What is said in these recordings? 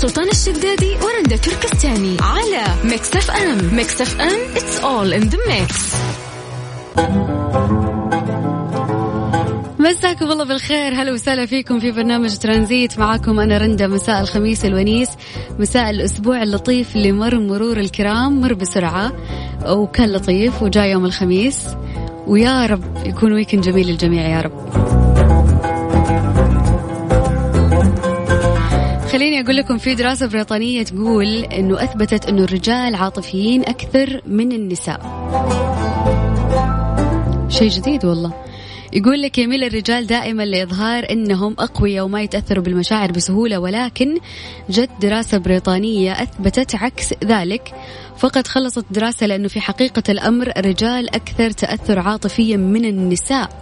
سلطان الشدادي ورندا تركستاني على Mix FM Mix FM it's all in the mix. مساكم الله بالخير. هلا وسهلا فيكم في برنامج ترانزيت. معاكم أنا رندا مساء الخميس الونيس مساء الأسبوع اللطيف اللي مر مرور الكرام مر بسرعة وكان لطيف وجاء يوم الخميس. ويا رب يكون weekend جميل للجميع يا رب. خليني أقول لكم في دراسة بريطانية تقول أنه أثبتت أنه الرجال عاطفيين أكثر من النساء. شيء جديد والله. يقول لك يميل الرجال دائما لإظهار أنهم أقوياء وما يتأثروا بالمشاعر بسهولة ولكن جت دراسة بريطانية أثبتت عكس ذلك. فقد خلصت دراسة لأنه في حقيقة الأمر الرجال أكثر تأثر عاطفيا من النساء.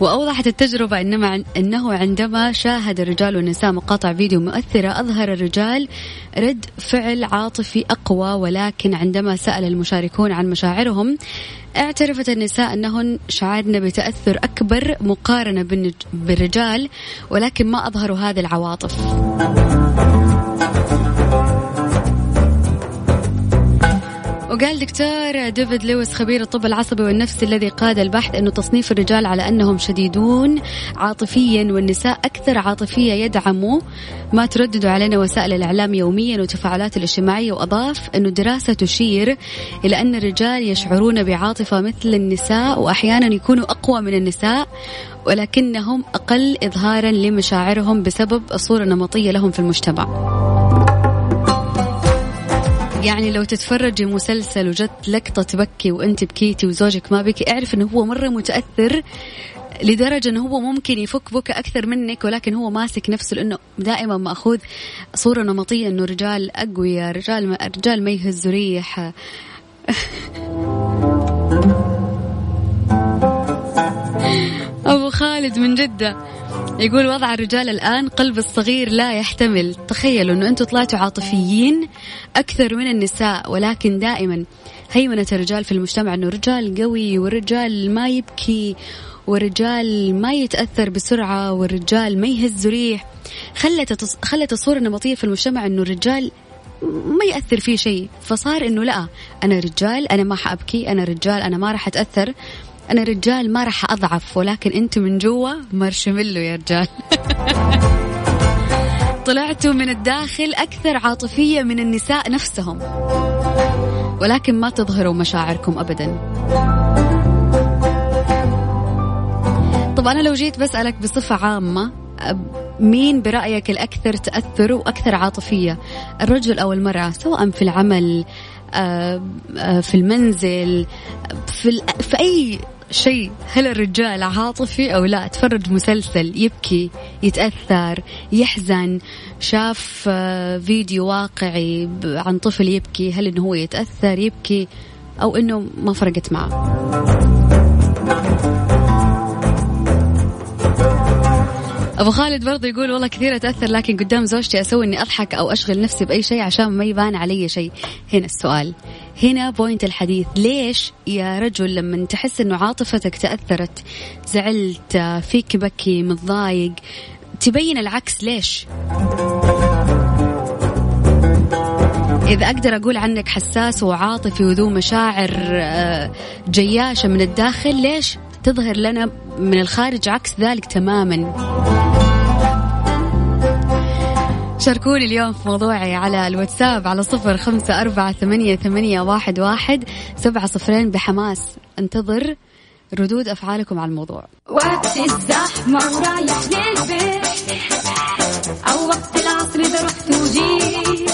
وأوضحت التجربة إنما أنه عندما شاهد الرجال والنساء مقاطع فيديو مؤثرة أظهر الرجال رد فعل عاطفي أقوى ولكن عندما سأل المشاركون عن مشاعرهم اعترفت النساء أنهن شعرن بتأثر أكبر مقارنة بالرجال ولكن ما أظهروا هذه العواطف. وقال دكتور ديفيد لويس خبير الطب العصبي والنفسي الذي قاد البحث أنه تصنيف الرجال على أنهم شديدون عاطفيا والنساء أكثر عاطفية يدعموا ما ترددوا علينا وسائل الإعلام يوميا وتفاعلات الاجتماعية وأضاف أنه دراسة تشير إلى أن الرجال يشعرون بعاطفة مثل النساء وأحيانا يكونوا أقوى من النساء ولكنهم أقل إظهارا لمشاعرهم بسبب الصورة النمطية لهم في المجتمع. يعني لو تتفرجي مسلسل وجت لقطة تبكي وأنت بكيتي وزوجك ما بكي اعرف إنه هو مرة متأثر لدرجة إنه هو ممكن يفك بكى أكثر منك ولكن هو ماسك نفسه لأنه دائما مأخوذ صورة نمطية إنه رجال أقوياء رجال رجال ما يهزوا ريح. أبو خالد من جدة. يقول وضع الرجال الآن قلب الصغير لا يحتمل. تخيلوا أنه أنتم طلعتوا عاطفيين أكثر من النساء ولكن دائما هيمنة الرجال في المجتمع أنه رجال قوي والرجال ما يبكي والرجال ما يتأثر بسرعة والرجال ما يهز ريح. خلت خلت الصورة النمطية في المجتمع أنه الرجال ما يأثر فيه شيء. فصار إنه لا أنا رجال أنا ما حأبكي أنا رجال أنا ما راح أتأثر. أنا رجال ما راح أضعف ولكن أنت من جوا مارشميلو يا رجال. طلعتوا من الداخل أكثر عاطفية من النساء نفسهم. ولكن ما تظهروا مشاعركم أبدا. طب أنا لو جيت بسألك بصفة عامة مين برأيك الأكثر تأثر وأكثر عاطفية؟ الرجل أو المرأة؟ سواء في العمل آه، آه، في المنزل في, في أي شيء. هل الرجال عاطفي أو لا؟ تفرج مسلسل يبكي يتأثر يحزن شاف آه، فيديو واقعي عن طفل يبكي هل إنه هو يتأثر يبكي أو إنه ما فرقت معه. أبو خالد برضه يقول والله كثير أتأثر لكن قدام زوجتي أسوي إني أضحك أو أشغل نفسي بأي شيء عشان ما يبان علي شيء. هنا السؤال. هنا بوينت الحديث. ليش يا رجل لما تحس إنه عاطفتك تأثرت زعلت فيك بكي متضايق تبين العكس ليش؟ إذا أقدر أقول عنك حساس وعاطفي وذو مشاعر آه، جياشة من الداخل ليش تظهر لنا من الخارج عكس ذلك تماما؟ شاركوني اليوم في موضوعي على الواتساب على صفر خمسة أربعة ثمانية, ثمانية واحد, واحد سبعة صفرين بحماس. انتظر ردود أفعالكم على الموضوع. وقت الزحمة ورايح للبيت. أو وقت العصر إذا رحت وجيت.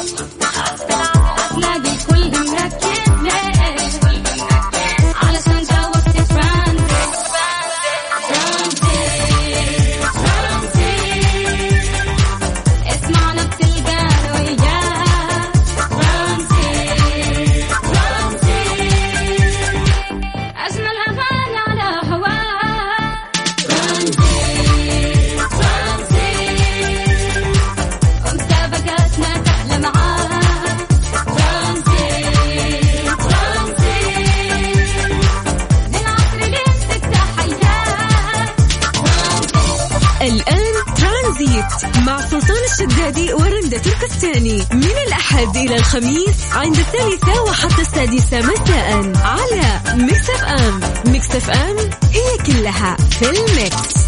ترانزيت مع سلطان الشدادي ورندا تركستاني. من الأحد إلى الخميس عند الثالثة وحتى السادسة مساء على Mix FM Mix FM هي كلها في ال mix.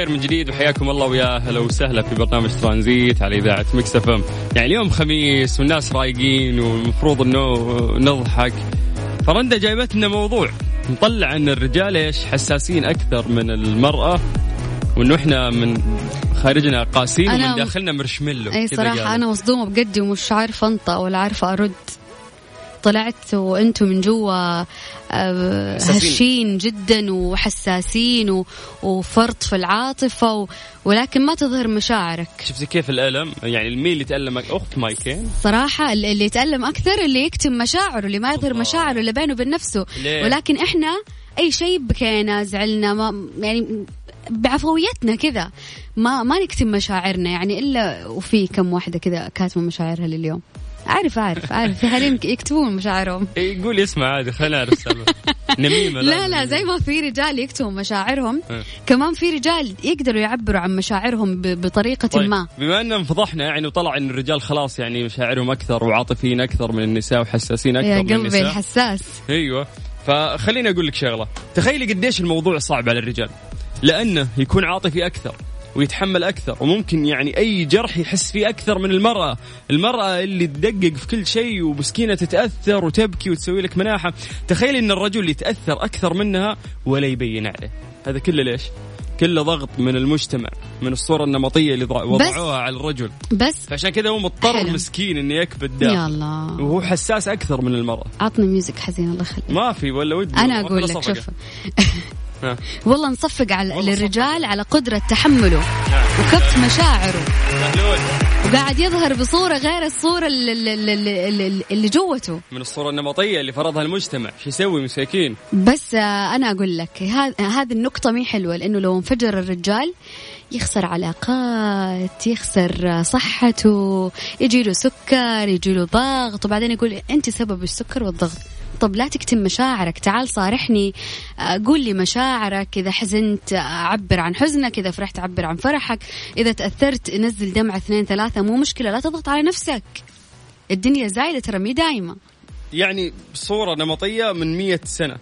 بالخير من جديد وحياكم الله ويا هلا وسهلا في برنامج ترانزيت على إذاعة Mix FM. يعني اليوم خميس والناس رايقين والمفروض إنه نضحك. فرندا جايبة لنا موضوع نطلع ان الرجال إيش حساسين أكثر من المرأة وإنه إحنا من خارجنا قاسين ومن داخلنا مرشملو إي صراحة أنا مصدومة بجد ومش عارفة أنطق ولا عارفة أرد. طلعت وأنتم من جوا آه، هشين جدا وحساسين وفرط في العاطفة و... ولكن ما تظهر مشاعرك. شفتي كيف الألم؟ يعني مين اللي يتالم أخت مايكين؟ صراحة اللي يتألم أكثر اللي يكتم مشاعره اللي ما يظهر مشاعره اللي بينه وبين نفسه. ليه؟ ولكن إحنا أي شيء بكينا زعلنا ما يعني بعفويتنا كذا. ما ما نكتم مشاعرنا يعني إلا وفي كم واحدة كذا كاتمة مشاعرها لليوم. عارف عارف عارف. في حريم يكتبون مشاعرهم. يقول اسمع عادي خلينا نعرف نميمة لا لا زي ما في رجال يكتبوا مشاعرهم كمان في رجال يقدروا يعبروا عن مشاعرهم بطريقة طيب. ما. بما إن فضحنا يعني وطلع إن الرجال خلاص يعني مشاعرهم أكثر وعاطفيين أكثر من النساء وحساسين أكثر يا من النساء. يا قلبي الحساس. أيوه. فخليني أقول لك شغلة. تخيلي قديش الموضوع صعب على الرجال. لأنه يكون عاطفي أكثر. ويتحمل أكثر. وممكن يعني أي جرح يحس فيه أكثر من المرأة، المرأة اللي تدقق في كل شيء ومسكينة تتأثر وتبكي وتسوي لك مناحة، تخيل إن الرجل يتأثر أكثر منها ولا يبين عليه، هذا كله ليش؟ كله ضغط من المجتمع من الصورة النمطية اللي وضعوها على الرجل. بس فعشان كذا هو مضطر حلو. مسكين إنه يكبت داخل. يا الله. وهو حساس أكثر من المرأة. عطني ميوزك حزين الله يخليك. ما في ولا ودي. أنا أقول لك شوف. والله نصفق على للرجال على قدرة تحمله نعم. وكبت مشاعره. وقاعد يظهر بصورة غير الصورة اللي, اللي, اللي جوته. من الصورة النمطية اللي فرضها المجتمع. شو يسوي مساكين؟ بس آه، أنا أقول لك هذه النقطة مي حلوة لأنه لو انفجر الرجال يخسر علاقات يخسر صحته يجي له سكر يجي له ضغط وبعدين يقول أنت سبب السكر والضغط. طب لا تكتم مشاعرك. تعال صارحني. آه، قول لي مشاعرك. إذا حزنت آه، عبر عن حزنك. إذا فرحت عبر عن فرحك. إذا تأثرت نزل دمعة اثنين ثلاثة. مو مشكلة لا تضغط على نفسك. الدنيا زايدة ترى مي دايمة. يعني صورة نمطية من مية سنة.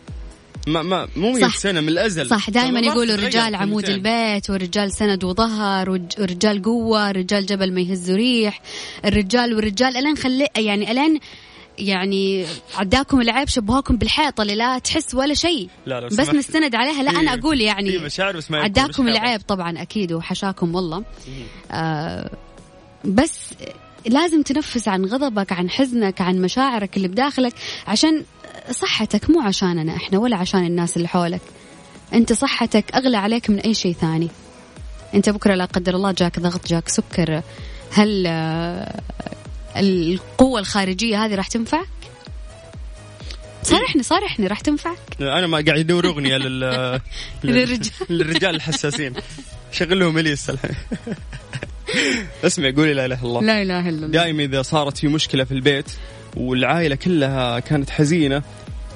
ما ما مو 100 سنة من الأزل. صح. دائما يقولوا الرجال عمود البيت والرجال سند وظهر والرجال قوة الرجال جبل ما يهز ريح. الرجال والرجال الين خلي يعني الين يعني عداكم العيب شبهوكم بالحيطة اللي لا تحس ولا شيء. لا لا بس نستند عليها. لا أنا أقول يعني مشاعر بس ما عداكم العيب طبعا أكيد وحشاكم والله. آه بس لازم تنفس عن غضبك عن حزنك عن مشاعرك اللي بداخلك عشان صحتك مو عشاننا إحنا ولا عشان الناس اللي حولك. أنت صحتك أغلى عليك من أي شيء ثاني. أنت بكرة لا قدر الله جاك ضغط جاك سكر هل آه، القوة الخارجية هذه راح تنفعك؟ صارحني صارحني راح تنفعك؟ أنا ما قاعد ادور أغنية لل للرجال. للرجال الحساسين. شغل لهم إليس. الحين اسمع قولي لا إله إلا الله. لا إله إلا الله. دائما إذا صارت في مشكلة في البيت والعائلة كلها كانت حزينة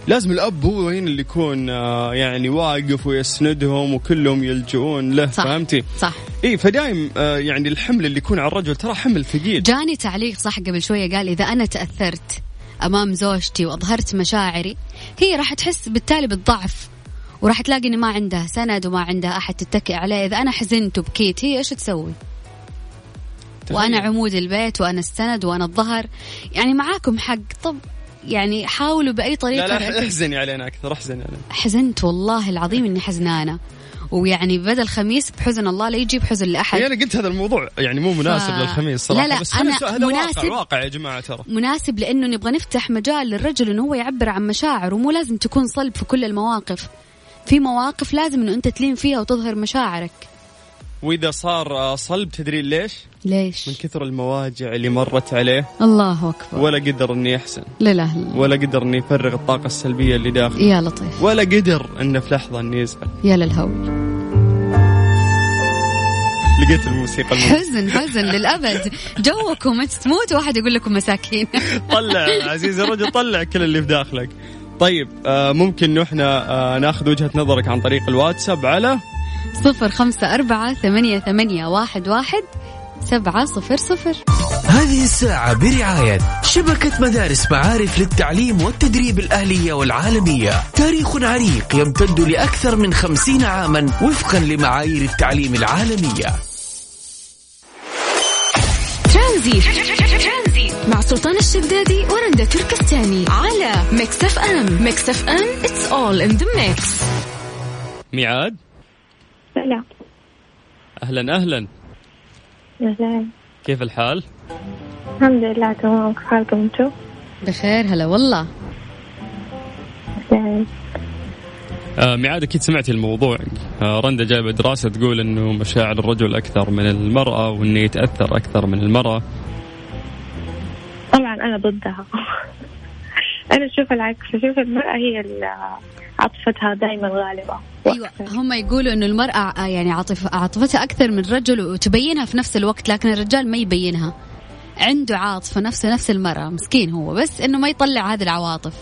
لازم الأب هو هنا اللي يكون آه، يعني واقف ويسندهم وكلهم يلجؤون له صح. فهمتي؟ صح إي فدايم آه، يعني الحمل اللي يكون على الرجل ترى حمل ثقيل جاني تعليق صح قبل شوية قال إذا أنا تأثرت أمام زوجتي وأظهرت مشاعري هي راح تحس بالتالي بالضعف وراح تلاقي إن ما عندها سند وما عندها أحد تتكئ عليه إذا أنا حزنت وبكيت هي إيش تسوي. وأنا عمود البيت وأنا السند وأنا الظهر يعني معاكم حق طب يعني حاولوا بأي طريقة لا لا احزني علينا أكثر احزني علينا. حزنت والله العظيم إني حزنانة. ويعني بدل خميس بحزن الله لا يجيب حزن لأحد. يعني أنا قلت هذا الموضوع يعني مو مناسب ف- للخميس صراحة لا لا، بس أنا هذا مناسب. واقع واقع يا جماعة ترى. مناسب لأنه نبغى نفتح مجال للرجل إنه هو يعبر عن مشاعره ومو لازم تكون صلب في كل المواقف. في مواقف لازم إنه أنت تلين فيها وتظهر مشاعرك. وإذا صار صلب تدري ليش؟ ليش؟ من كثر المواجع اللي مرت عليه. الله أكبر. ولا قدر إنه يحسن. لا لا لا. ولا قدر إنه يفرغ الطاقة السلبية اللي داخله يا لطيف. ولا قدر إنه في لحظة إنه يزعل يا للهول. لقيت الموسيقى الم... حزن حزن للأبد. جوكم أنت تموت واحد يقول لكم مساكين. طلع عزيزي الرجل طلع كل اللي في داخلك. طيب آه ممكن إحنا آه ناخذ وجهة نظرك عن طريق الواتساب على صفر خمسة أربعة ثمانية, ثمانية واحد, واحد سبعة صفر صفر. هذه الساعة برعاية شبكة مدارس معارف للتعليم والتدريب الأهلية والعالمية. تاريخ عريق يمتد لأكثر من خمسين عاما وفقا لمعايير التعليم العالمية. ترانزيت. مع سلطان الشدادي ورندا تركستاني على Mix FM. Mix FM it's all in the mix. ميعاد؟ لا أهلا أهلا. أهلا. كيف الحال؟ الحمد لله تمام. كيف حالكم انتو؟ بخير هلا والله. آه ميعاد أكيد سمعتي الموضوع. آه رندا جايبة دراسة تقول إنه مشاعر الرجل أكثر من المرأة وإنه يتأثر أكثر من المرأة. طبعا أنا ضدها. أنا أشوف العكس. أشوف المرأة هي اللي عاطفتها دائما غالبة أيوه هم يقولوا إنه المرأة يعني عاطف عاطفتها أكثر من الرجل وتبينها في نفس الوقت لكن الرجال ما يبينها. عنده عاطفه نفسه نفس المرأة مسكين هو بس إنه ما يطلع هذه العواطف.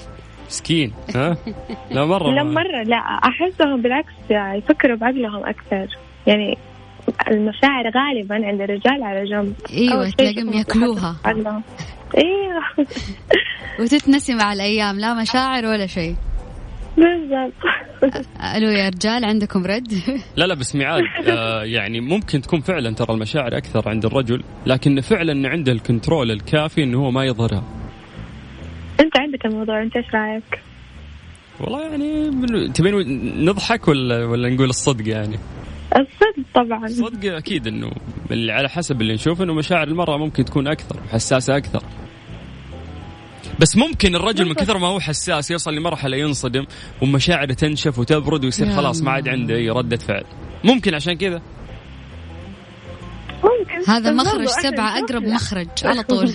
مسكين ها؟ لا مرة لا مرة لا أحسهم بالعكس يفكروا بعقلهم أكثر. يعني المشاعر غالبا عند الرجال على جنب. إيوه تلاقيهم يأكلوها. إيوه. وتتنسي مع الأيام لا مشاعر ولا شيء. ألو يا رجال عندكم رد؟ لا لا بس ميعاد. آه يعني ممكن تكون فعلا ترى المشاعر أكثر عند الرجل لكن فعلا عنده الكنترول الكافي إنه هو ما يظهرها. أنت عندك الموضوع أنت إيش رأيك؟ والله يعني تبين نضحك ولا ولا نقول الصدق يعني؟ الصدق طبعا. الصدق أكيد إنه اللي على حسب اللي نشوف إنه مشاعر المرأة ممكن تكون أكثر حساسة أكثر. بس ممكن الرجل من كثر ما هو حساس يوصل لمرحلة ينصدم ومشاعره تنشف وتبرد ويصير خلاص ما عاد عنده أي ردة فعل. ممكن عشان كذا؟ ممكن. هذا مخرج سبعة أقرب. مخرج على طول.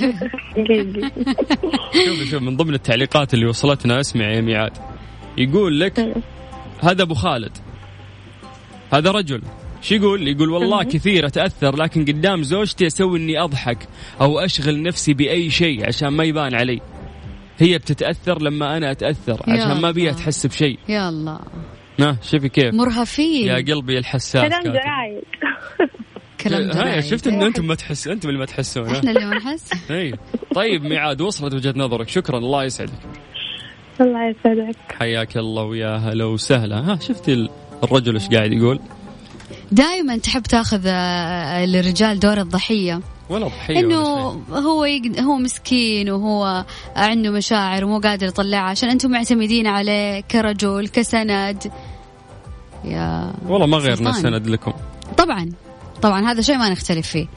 شوف شوف من ضمن التعليقات اللي وصلتنا اسمع يا ميعاد. يقول لك هذا أبو خالد. هذا رجل. شو يقول؟ يقول والله كثير أتأثر لكن قدام زوجتي أسوي إني أضحك أو أشغل نفسي بأي شيء عشان ما يبان علي. هي بتتأثر لما أنا أتأثر يا عشان ما بيها. تحس بشيء. يا الله ها شوفي كيف؟ مرهفين يا قلبي الحساس كلام. جرايد كلام هاي جرايد. شفت انه أنتم ما تحس أنتم اللي ما تحسون؟ إحنا اللي ما نحس اي طيب ميعاد وصلت وجهة نظرك شكرا الله يسعدك الله يسعدك حياك الله ويا هلا وسهلا ها شفتي ال- الرجل إيش قاعد يقول؟ دائما تحب تأخذ آه، للرجال دور الضحية ولا ضحيه إنه. هو يقد... هو مسكين وهو عنده مشاعر ومو قادر يطلعها عشان أنتم معتمدين عليه كرجل كسند. يا والله ما غيرنا سلطان. سند لكم. طبعا. طبعا هذا شيء ما نختلف فيه.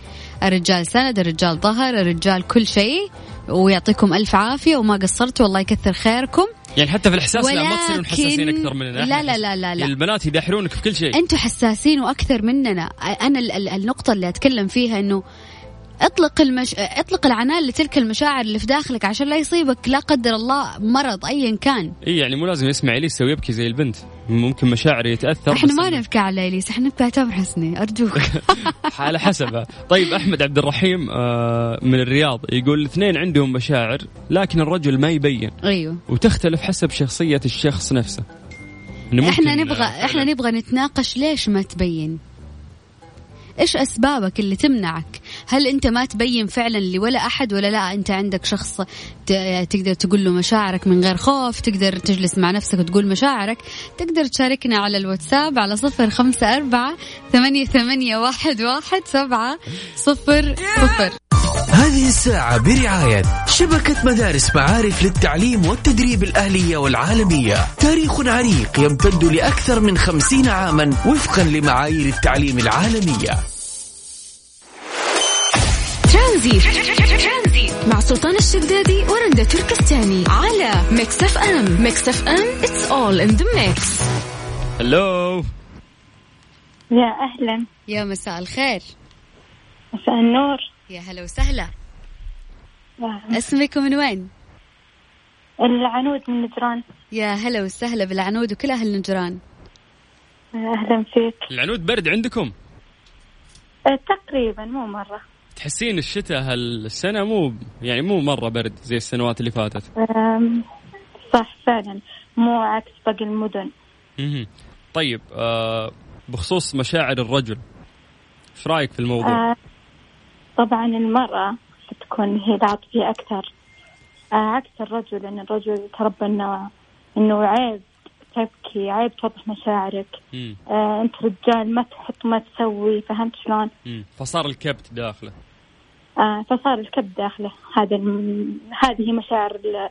الرجال سند الرجال ظهر الرجال كل شيء ويعطيكم ألف عافية وما قصرتوا والله يكثر خيركم. يعني حتى في الإحساس لا ما تصيرون ولكن- حساسين أكثر مننا. لا لا لا لا لا. البنات يدحرونك في كل شيء. أنتم حساسين وأكثر مننا. أنا ال- ال- النقطة اللي أتكلم فيها إنه اطلق المش... اطلق العنان لتلك المشاعر اللي في داخلك عشان لا يصيبك لا قدر الله مرض ايا كان. إي يعني مو لازم يسمع لي يسوي يبكي زي البنت. ممكن مشاعره يتأثر إحنا ما نبكي على إليس إحنا نبكي على تامر حسني أرجوك. على حسب طيب أحمد عبد الرحيم آه، من الرياض يقول الاثنين عندهم مشاعر لكن الرجل ما يبين. أيوه. وتختلف حسب شخصية الشخص نفسه. إحنا نبغى إحنا نبغى نتناقش ليش ما تبين؟ إيش أسبابك اللي تمنعك؟ هل أنت ما تبين فعلا لولا أحد ولا لا؟ أنت عندك شخص تقدر تقول له مشاعرك من غير خوف تقدر تجلس مع نفسك وتقول مشاعرك تقدر تشاركنا على الواتساب على صفر خمسة أربعة ثمانية, ثمانية واحد, واحد سبعة صفر صفر. هذه الساعة برعاية شبكة مدارس معارف للتعليم والتدريب الأهلية والعالمية. تاريخ عريق يمتد لأكثر من خمسين عاما وفقا لمعايير التعليم العالمية. ترانزيت. مع سلطان الشدادي ورندا تركستاني على Mix FM Mix FM it's all in the mix. هلو يا أهلا. يا مساء الخير. مساء النور. يا هلا وسهلا. اسمك من وين؟ العنود من نجران. يا هلا وسهلا بالعنود وكل أهل نجران. أهلا فيك. العنود برد عندكم؟ أه، تقريبا مو مرة. تحسين الشتاء هالسنة مو يعني مو مرة برد زي السنوات اللي فاتت صح فعلا مو عكس باقي المدن مهم. طيب آه بخصوص مشاعر الرجل إيش رأيك في الموضوع؟ آه، طبعا المرأة تكون هي العاطفية أكثر آه، عكس الرجل لأن الرجل تربى إنه إنه عيب تبكي عيب توضح مشاعرك مم. آه، أنت رجال ما تحط ما تسوي فهمت شلون؟ مم. فصار الكبت داخله فصار الكب داخله. هذا هذه مشاعر ال-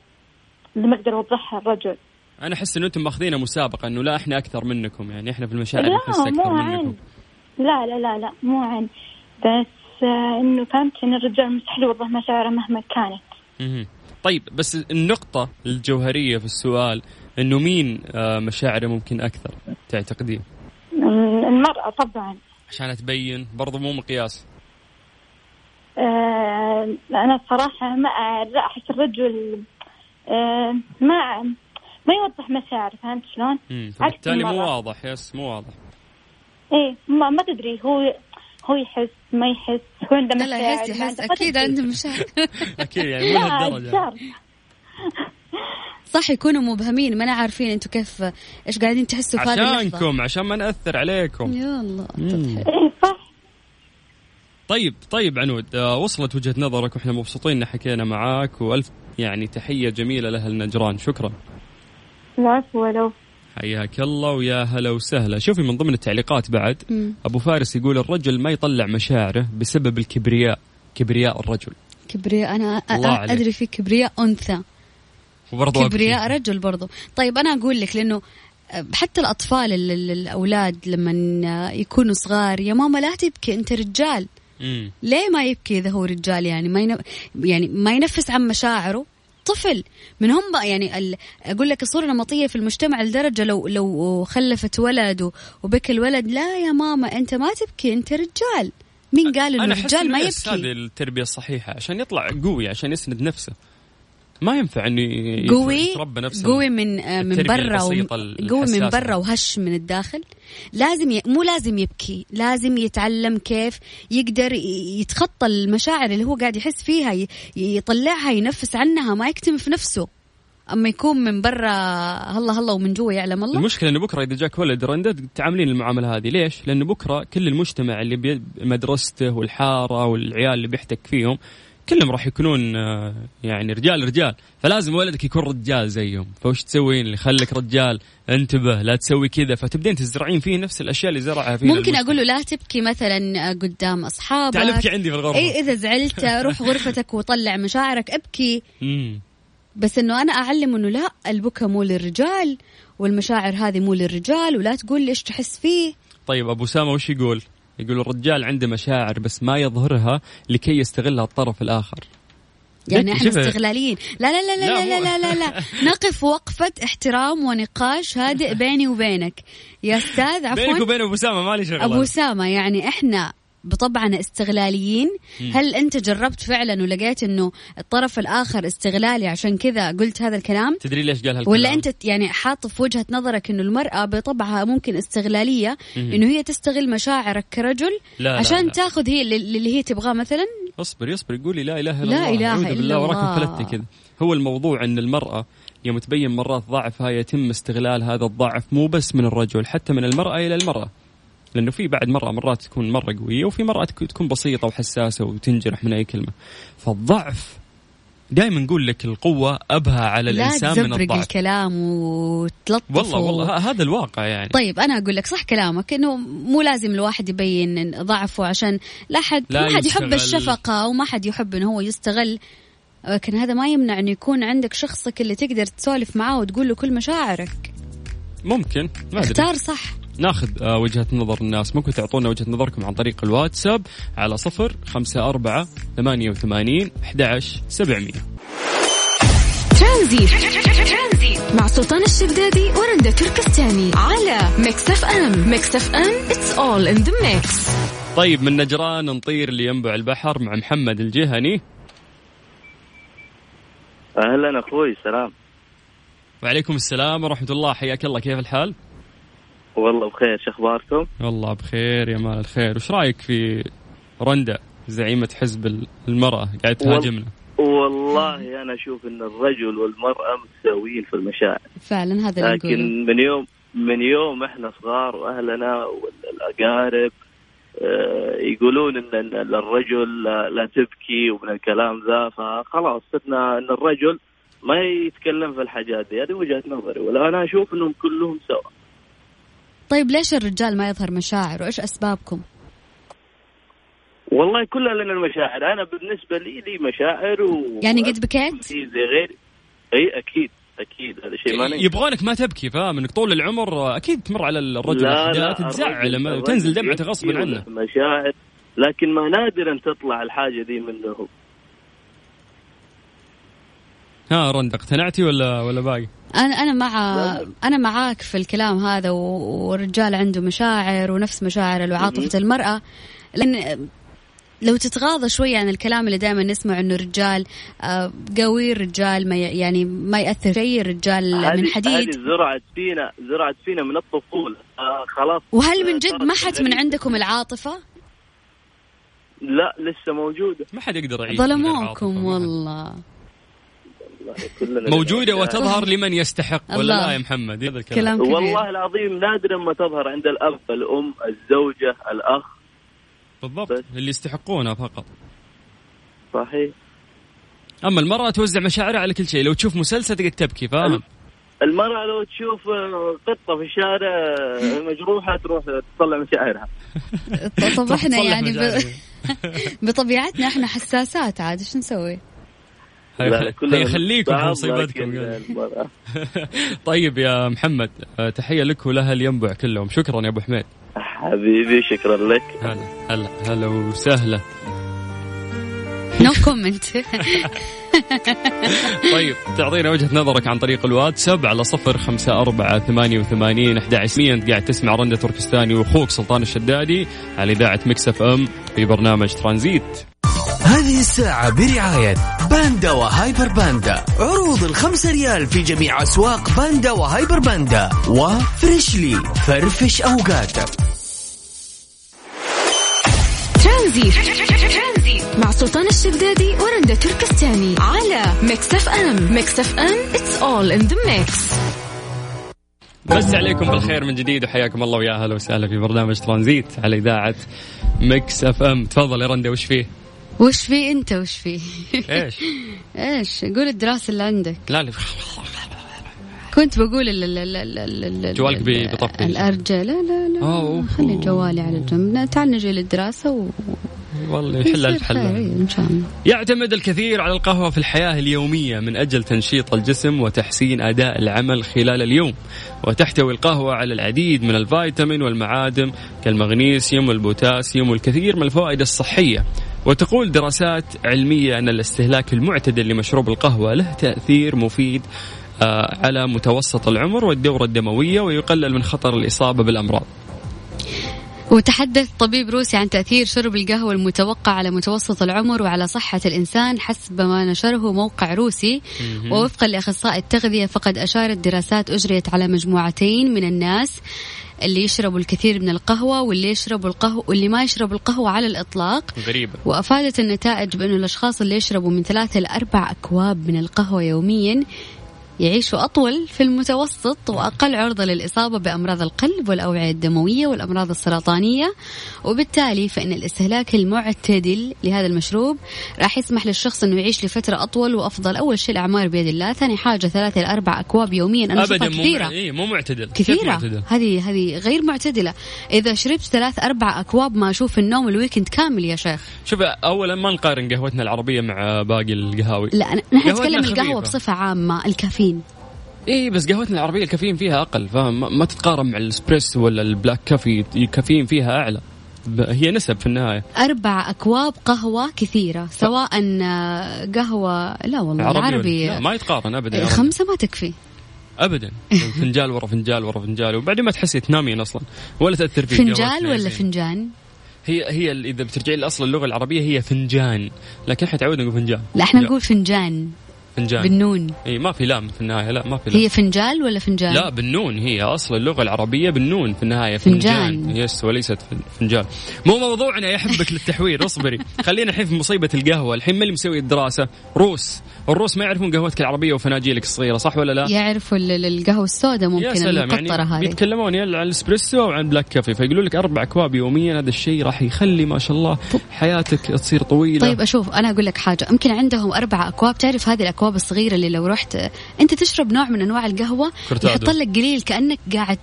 اللي ما أقدر اوضحها الرجل. أنا أحس ان أنتم ماخذينها مسابقة إنه لا إحنا أكثر منكم يعني إحنا في المشاعر لا نحس أكثر منكم. لا لا لا لا مو عن. بس آه، إنه فهمت إن الرجال مستحيل يوضح مشاعره مهما كانت. طيب بس النقطة الجوهرية في السؤال إنه مين آه، مشاعره ممكن أكثر تعتقدين؟ المرأة طبعا. عشان تبين برضو مو مقياس. آه، أنا صراحة ما لا أحس الرجل آه، ما ما يوضح مشاعره فهمت شلون؟ فبالتالي مو. واضح يس مو واضح إيه ما, ما تدري هو هو يحس ما يحس هو عنده لا لا مشاعر يحس يحس أكيد. عنده مشاعر أكيد يعني مو شرط. صح يكونوا مبهمين ما أنا عارفين أنتم كيف إيش قاعدين تحسوا في هذه اللحظة عشانكم عشان ما نأثر عليكم يا الله. إيه صح طيب طيب عنود آه، وصلت وجهة نظرك وإحنا مبسوطين إن حكينا معاك وألف يعني تحية جميلة لأهل نجران شكرا. العفو ولو. حياك الله ويا هلا وسهلا. شوفي من ضمن التعليقات بعد مم. أبو فارس يقول الرجل ما يطلع مشاعره بسبب الكبرياء كبرياء الرجل. كبرياء أنا. أدري في كبرياء أنثى. وبرضه كبرياء رجل برضو طيب أنا أقول لك لأنه حتى الأطفال ال- ال- الأولاد لما يكونوا صغار يا ماما لا تبكي أنت رجال. مم. ليه ما يبكي إذا هو رجال؟ يعني ما. يعني ما ينفس عن مشاعره. طفل. من هم يعني ال... أقول لك الصورة النمطيه في المجتمع لدرجة لو لو خلفت ولد وبكى الولد لا يا ماما أنت ما تبكي أنت رجال. مين قال إنه الرجال ما يس هذه يبكي التربية الصحيحة عشان يطلع قوي عشان يسند نفسه. ما ينفع إنه ي- قوي يتربى نفسه قوي من آه، من التربية برا قوي من. برا وهش من الداخل لازم ي... مو لازم يبكي لازم يتعلم كيف يقدر يتخطى المشاعر اللي هو قاعد يحس فيها ي... يطلعها ينفس عنها ما يكتم في نفسه أما يكون من برا هلا هلا ومن جوا يعلم الله المشكلة إنه بكرة إذا جاك ولد رندا تعاملين المعاملة هذه ليش؟ لأنه بكرة كل المجتمع اللي بي- مدرسته والحارة والعيال اللي بيحتك فيهم كلهم راح يكونون آه، يعني رجال رجال. فلازم ولدك يكون رجال زيهم. فوش تسوين اللي خليك رجال؟ انتبه لا تسوي كذا. فتبدين تزرعين فيه نفس الأشياء اللي زرعها فيه ممكن أقول له لا تبكي مثلا قدام أصحابك. تعال ابكي عندي في الغرفة. اي إذا زعلت روح غرفتك وطلع مشاعرك ابكي. مم. بس إنه أنا اعلمه إنه لا البكا مو للرجال والمشاعر هذه مو للرجال ولا تقول لي إيش تحس فيه. طيب أبو أسامة وش يقول؟ يقول الرجال عنده مشاعر بس ما يظهرها لكي يستغلها الطرف الآخر. يعني إحنا. استغلاليين لا لا لا لا لا، لا لا لا. نقف وقفة احترام ونقاش هادئ بيني وبينك. يا أستاذ بينك عفوا وبين أبو اسامه مالي شغله أبو اسامة يعني إحنا بطبعنا استغلاليين. هل أنت جربت فعلا ولقيت إنه الطرف الآخر استغلالي؟ عشان كذا قلت هذا الكلام. تدري ليش قال هالكلام؟ ولا أنت يعني حاط في وجهة نظرك إنه المرأة بطبعها ممكن استغلالية إنه هي تستغل مشاعرك كرجل لا لا عشان لا. تاخذ هي اللي- هي تبغاه مثلا؟ اصبر يصبر قولي لا إله إلا لا الله إلا بالله وراك الله. انفلتي كذا. هو الموضوع إن المرأة يوم تبين مرات ضعفها يتم استغلال هذا الضعف مو بس من الرجل حتى من المرأة إلى المرأة. لأنه في بعد مراه مرات تكون مرة قوية وفي مراه تك- تكون بسيطة وحساسة وتنجرح من أي كلمة. فالضعف دائما نقول لك القوة ابها على لا الإنسان من الضعف. الكلام وتلطف والله و- والله هذا الواقع يعني. طيب أنا أقول لك صح كلامك إنه مو لازم الواحد يبين ضعفه عشان لا حد لا ما حد يحب. الشفقة وما حد يحب إنه هو يستغل. لكن هذا ما يمنع إنه يكون عندك شخصك اللي تقدر تسولف معاه وتقول له كل مشاعرك. ممكن ما أدري. اختار صح. ناخذ آه، وجهة نظر الناس. ممكن تعطونا وجهة نظركم عن طريق الواتساب على صفر خمسة أربعة ثمانية وثمانين أحد سبعمية. ترانزيت. مع سلطان الشدادي ورندا تركستاني على Mix FM. Mix FM it's all in the mix طيب من نجران نطير لينبع البحر مع محمد الجهني. أهلا أخوي سلام. وعليكم السلام ورحمة الله. حياك الله. كيف الحال؟ والله بخير شو أخباركم؟ والله بخير يا مال الخير. وش رأيك في رندا زعيمة حزب المرأة؟ قاعد تهاجمنا. والله أنا أشوف إن الرجل والمرأة متساويين في المشاعر. فعلا هذا اللي نقوله. لكن من يوم من يوم إحنا صغار وأهلنا والاقارب آه، يقولون إن الرجل لا, لا تبكي ومن الكلام ذا فخلاص صرنا إن الرجل ما يتكلم في الحاجات دي. هذه وجهة نظري ولا أنا أشوف إنهم كلهم سوا. طيب ليش الرجال ما يظهر مشاعر؟ وإيش أسبابكم؟ والله كلها لنا المشاعر. أنا بالنسبة لي لي مشاعر و يعني قد بكيت؟ زي غيري. إي أكيد أكيد. هذا شيء ما. يبغونك ما تبكي فاهم؟ إنك طول العمر أكيد تمر على الرجل لا لا تزعل تنزل دمعته غصبا عنه. مشاعر لكن ما نادرا تطلع الحاجة دي منه. ها رندا اقتنعتي ولا ولا باقي؟ أنا أنا مع. أنا معاك في الكلام هذا والرجال عنده مشاعر ونفس مشاعر وعاطفه المرأة لأن لو تتغاضى شوية عن الكلام اللي دائما نسمع إنه الرجال آه، قوي الرجال ما يعني ما يأثر شيء الرجال من هذه- هذه حديد زرعت فينا زرعت فينا من الطفولة آه خلاص وهل من جد صارت محت من. عندكم العاطفة؟ لا لسه موجودة ما حد يقدر يعيش. ظلموكم والله والله كلنا موجودة لنا وتظهر لمن يستحق ولا الله. لا يا محمد؟ هذا الكلام كلام كبير. والله العظيم نادرا ما تظهر عند الأب الأم الزوجة الأخ. بالضبط بس. اللي يستحقونها فقط. صحيح. أما المرأة توزع مشاعرها على كل شيء. لو تشوف مسلسل تقعد تبكي فاهم؟ المرأة لو تشوف آه، قطة في الشارع آه، مجروحة تروح تطلع مشاعرها. طب إحنا يعني ب... بطبيعتنا إحنا حساسات عاد إيش نسوي؟ هي- كلنا هي خليكم في بعض، مصيبتكم. المرأة. طيب يا محمد آه، تحية لك ولأهل ينبع كلهم. شكرا يا أبو حميد. حبيبي شكرا لك. هلا هلا هلا وسهلا. no comment طيب تعطينا وجهة نظرك عن طريق الواتساب على صفر خمسة أربعة ثمانية وثمانين أحد أنت قاعد تسمع رندة تركستاني وأخوك سلطان الشدادي على إذاعة مكس أف أم في برنامج ترانزيت. هذه الساعة برعاية باندا وهايبر باندا. عروض الخمسة ريال في جميع أسواق باندا وهايبر باندا. وفريشلي فرفش أوقاتك. ترانزيت. مع سلطان الشدادي ورندا تركستاني. على ميكس اف ام. ميكس اف ام it's all in the mix مساكم بالخير من جديد وحياكم الله ويا أهلا وسهلا في برنامج ترانزيت على إذاعة مكس أف أم. تفضل يا رندة وش فيه؟ وش في انت وش في؟ إيش؟ إيش؟ قول الدراسة اللي عندك لا لا كنت بقول ال ال ال ال ال ال جوالك ال- بي- بيطفي. لا رجل لا لا لا. خلي جوالي على جنب تعال نجي للدراسة و والله يا كل خير، حل إن شاء الله يعتمد الكثير على القهوة في الحياة اليومية من أجل تنشيط الجسم وتحسين أداء العمل خلال اليوم وتحتوي القهوة على العديد من الفيتامين والمعادن كالمغنيسيوم والبوتاسيوم والكثير من الفوائد الصحية وتقول دراسات علمية أن الاستهلاك المعتدل لمشروب القهوة له تأثير مفيد آه، على متوسط العمر والدورة الدموية ويقلل من خطر الإصابة بالأمراض. وتحدث طبيب روسي عن تأثير شرب القهوة المتوقع على متوسط العمر وعلى صحة الإنسان حسب ما نشره موقع روسي. ووفقا لأخصائي التغذية فقد أشارت دراسات أجريت على مجموعتين من الناس. اللي يشربوا الكثير من القهوة واللي يشربوا القهوة واللي ما يشربوا القهوة على الإطلاق. غريبة وأفادت النتائج بأنه الأشخاص اللي يشربوا من ثلاثة إلى أربع أكواب من القهوة يوميا يعيشوا أطول في المتوسط وأقل عرضة للإصابة بأمراض القلب والأوعية الدموية والأمراض السرطانية. وبالتالي فإن الاستهلاك المعتدل لهذا المشروب راح يسمح للشخص أنه يعيش لفترة أطول وأفضل. أول شيء الأعمار بيد الله ثاني حاجة ثلاثة إلى أربع أكواب يوميا. أنا مو كثيرة. مع... إيه مو معتدل. كثيرة؟ هذه هذه غير معتدلة. إذا شربت ثلاث أربع أكواب ما أشوف النوم الويكند كامل يا شيخ. شوف اولا ما نقارن قهوتنا العربية مع باقي القهاوي. لا نحن نتكلم. القهوة بصفة عامة الكافيين. اي بس قهوتنا العربية الكافيين فيها أقل فاهم؟ ما- ما تتقارن مع الإسبريسو ولا ال black coffee الكافيين فيها أعلى. هي نسب في النهاية. أربع أكواب قهوة كثيرة سواء آه، قهوة لا والله عربي ولا- لا ما يتقارن ابدا رجل. خمسة ما تكفي. ابدا. فنجال ورا فنجال ورا فنجال وبعدين ما تحسي تنامين أصلا ولا تأثر فيك فنجال ولا. فنجان؟ هي هي إذا بترجعي لأصل اللغة العربية هي فنجان لكن إحنا تعودنا نقول فنجال. لا إحنا. نقول فنجان. فنجان. بالنون. إي ما في لام في النهاية لا ما في لام. هي فنجال ولا فنجان؟ لا بالنون هي أصل اللغة العربية بالنون في النهاية فنجان. فنجان. yes وليست فن- فنجان. مو موضوعنا يا حبك للتحوير اصبري. خلينا الحين في مصيبة القهوة. الحين من اللي مسوي الدراسة؟ روس. الروس ما يعرفون قهوتك العربية وفناجيلك الصغيرة صح ولا لا؟ يعرفوا ال- ال- القهوة السوداء يا ممكن سلام. المقطرة يعني هذه. بيتكلمون يا عن الاسبريسو أو عن black coffee. فيقولوا لك أربع أكواب يوميا هذا الشيء راح يخلي ما شاء الله حياتك تصير طويلة. طيب أشوف أنا أقول لك حاجة. يمكن عندهم أربع أكواب. تعرف هذه الأكواب؟ الصغيره اللي لو رحت أنت تشرب نوع من أنواع القهوة. يحط لك قليل كأنك قاعد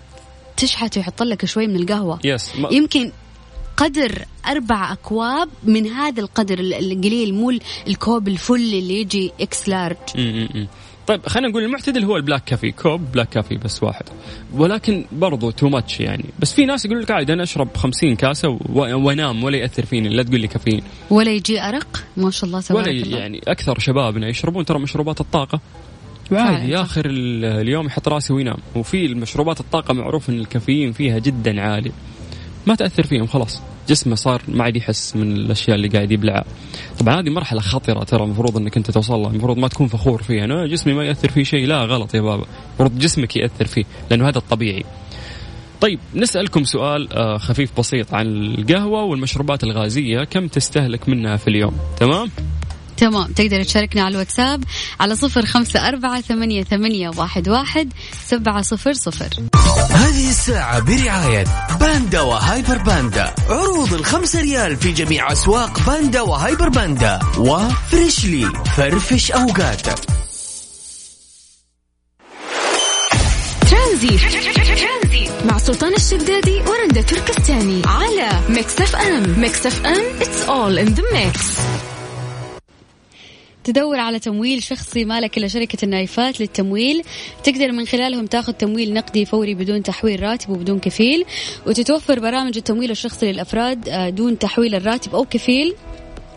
تشحت ويحط لك شوي من القهوة yes ما يمكن قدر أربع أكواب من هذا القدر ال- القليل مو ال- الكوب ال full اللي يجي إكس لارج. طيب خلينا نقول المعتدل هو ال black coffee كوب black coffee بس واحد. ولكن برضو too much يعني. بس في ناس يقول لك عادي أنا أشرب 50 كاسة وأنام ولا يأثر فيني لا تقول لي كافيين. ولا يجي أرق ما شاء الله تبارك ولا الله. يعني أكثر شبابنا يشربون ترى مشروبات الطاقة. صح. آخر ال- اليوم يحط راسه وينام. وفي المشروبات الطاقة معروف إن الكافيين فيها جدا عالي. ما تأثر فيهم خلاص. جسمه صار ما عاد يحس من الأشياء اللي قاعد يبلعها طبعا هذه مرحلة خطره ترى المفروض إنك أنت توصل لها المفروض ما تكون فخور فيها. أنا جسمي ما يأثر فيه شيء لا غلط يا بابا. المفروض جسمك يأثر فيه لأنه هذا الطبيعي. طيب نسألكم سؤال آه، خفيف بسيط عن القهوة والمشروبات الغازية كم تستهلك منها في اليوم؟ تمام؟ تمام. تقدر تشاركنا على الواتساب على صفر خمسة أربعة ثمانية, ثمانية واحد, واحد سبعة صفر صفر. هذه الساعة برعاية باندا وهايبر باندا. عروض الخمسة ريال في جميع أسواق باندا وهايبر باندا. وفريشلي فرفش أوقاتك ترانزيت. مع سلطان الشدادي ورندا تركستاني. على ميكس أف أم. ميكس أف أم it's all in the mix. تدور على تمويل شخصي مالك إلا شركة النايفات للتمويل. تقدر من خلالهم تاخذ تمويل نقدي فوري بدون تحويل راتب وبدون كفيل وتتوفر برامج التمويل الشخصي للأفراد آه، دون تحويل الراتب أو كفيل.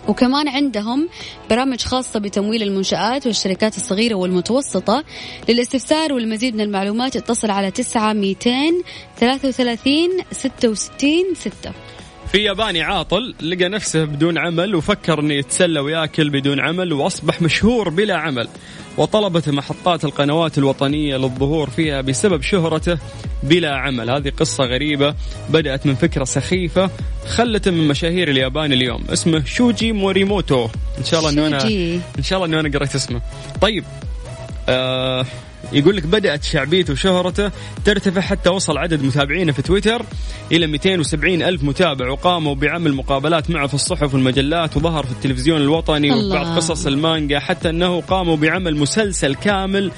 وكمان عندهم برامج خاصة بتمويل المنشآت والشركات الصغيرة والمتوسطة. للاستفسار والمزيد من المعلومات اتصل على 9 200 33 66 6 في ياباني عاطل لقى نفسه بدون عمل وفكر انه يتسلى وياكل بدون عمل وأصبح مشهور بلا عمل. وطلبت محطات القنوات الوطنية للظهور فيها بسبب شهرته بلا عمل. هذه قصة غريبة بدأت من فكرة سخيفة خلته من مشاهير اليابان اليوم. اسمه شوجي موريموتو. إن شاء الله إنه أنا. إن شاء الله إنه أنا قريت اسمه. طيب آه يقول لك بدأت شعبيته وشهرته ترتفع حتى وصل عدد متابعينه في تويتر إلى 270 ألف متابع وقاموا بعمل مقابلات معه في الصحف والمجلات وظهر في التلفزيون الوطني وفي الله. بعض قصص المانجا حتى أنه قاموا بعمل مسلسل كامل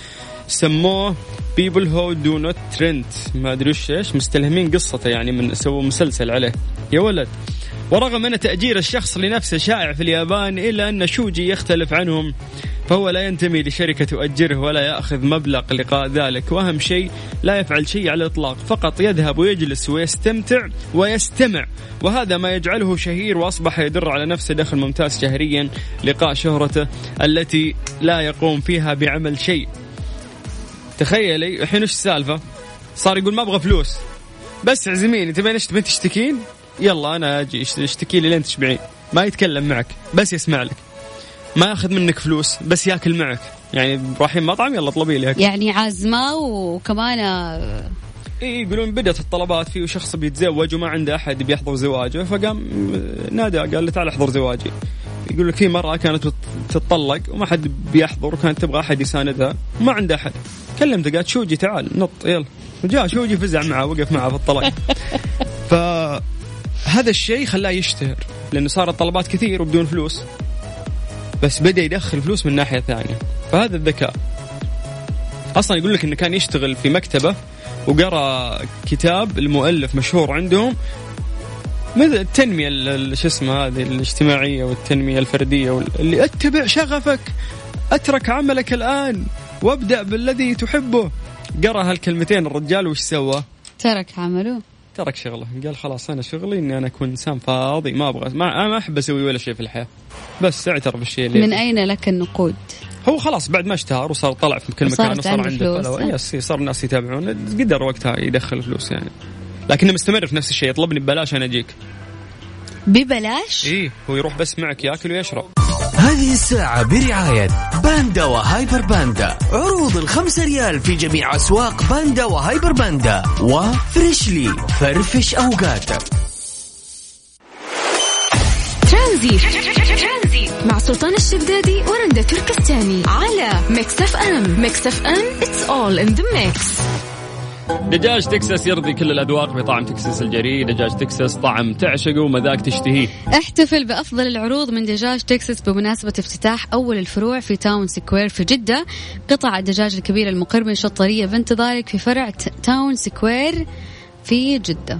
سموه people who do nothing rent ما أدري إيش مستلهمين قصته يعني من سووا مسلسل عليه. يا ولد. ورغم أن تأجير الشخص لنفسه شائع في اليابان إلا أن شوجي يختلف عنهم فهو لا ينتمي لشركة تؤجره ولا يأخذ مبلغ لقاء ذلك وأهم شيء لا يفعل شيء على الإطلاق فقط يذهب ويجلس ويستمتع ويستمع وهذا ما يجعله شهير وأصبح يدر على نفسه دخل ممتاز شهريا لقاء شهرته التي لا يقوم فيها بعمل شيء تخيلي الحين وش السالفة؟ صار يقول ما أبغى فلوس بس اعزميني تبين إيش تبين تشتكين؟ يلا أنا أجي اشت- إشتكي لي لين تشبعين ما يتكلم معك بس يسمع لك. ما ياخذ منك فلوس بس ياكل معك. يعني رايحين مطعم؟ يلا اطلبي لي أكل. يعني عازمة وكمان آه، إيه يقولون بدأت الطلبات في شخص بيتزوج وما عنده أحد بيحضر زواجه فقام نادى قال له تعال احضر زواجي. يقول لك في مرأة كانت تتطلق وما حد بيحضر وكانت تبغى أحد يساندها وما عنده أحد. كلمته قالت شوجي تعال نط يلا. وجاء شوجي فزع معه وقف معه في الطلاق فهذا الشيء خلاه يشتهر. لأنه صارت طلبات كثير وبدون فلوس. بس بدأ يدخل فلوس من ناحية ثانية. فهذا الذكاء. أصلا يقول لك إنه كان يشتغل في مكتبة وقرأ كتاب المؤلف مشهور عندهم. مثل التنمية ال- ال- شو اسمه هذه الاجتماعية والتنمية الفردية اللي اتبع شغفك اترك عملك الآن وابدأ بالذي تحبه. قرأ هالكلمتين الرجال وش سوى؟ ترك عمله. ترك شغله. قال خلاص أنا شغلي إني أنا أكون إنسان فاضي ما أبغى ما أنا ما أحب أسوي ولا شيء في الحياة. بس اعترف بالشيء اللي من أين لك النقود؟ هو خلاص بعد ما اشتهر وصار طلع في كل مكان وصار عنده فلوس، صار الناس يتابعون. قدر وقتها يدخل فلوس يعني. لكنه مستمر في نفس الشيء يطلبني ببلاش أنا أجيك. ببلاش؟ إيه هو يروح بس معك ياكل ويشرب. هذه الساعة برعاية باندا وهايبر باندا. عروض الخمسة ريال في جميع أسواق باندا وهايبر باندا. وفريشلي فرفش أوقاتك. ترانزيت. مع سلطان الشدادي ورندا تركستاني. على ميكس أف أم. ميكس أف أم it's all in the mix. دجاج تكساس يرضي كل الأذواق بطعم تكساس الجريء. دجاج تكساس طعم تعشقه ومذاق تشتهيه. احتفل بأفضل العروض من دجاج تكساس بمناسبة افتتاح أول الفروع في تاون سكوير في جدة. قطع الدجاج الكبيرة المقرمشة الطرية بانتظارك في فرع تاون سكوير في جدة.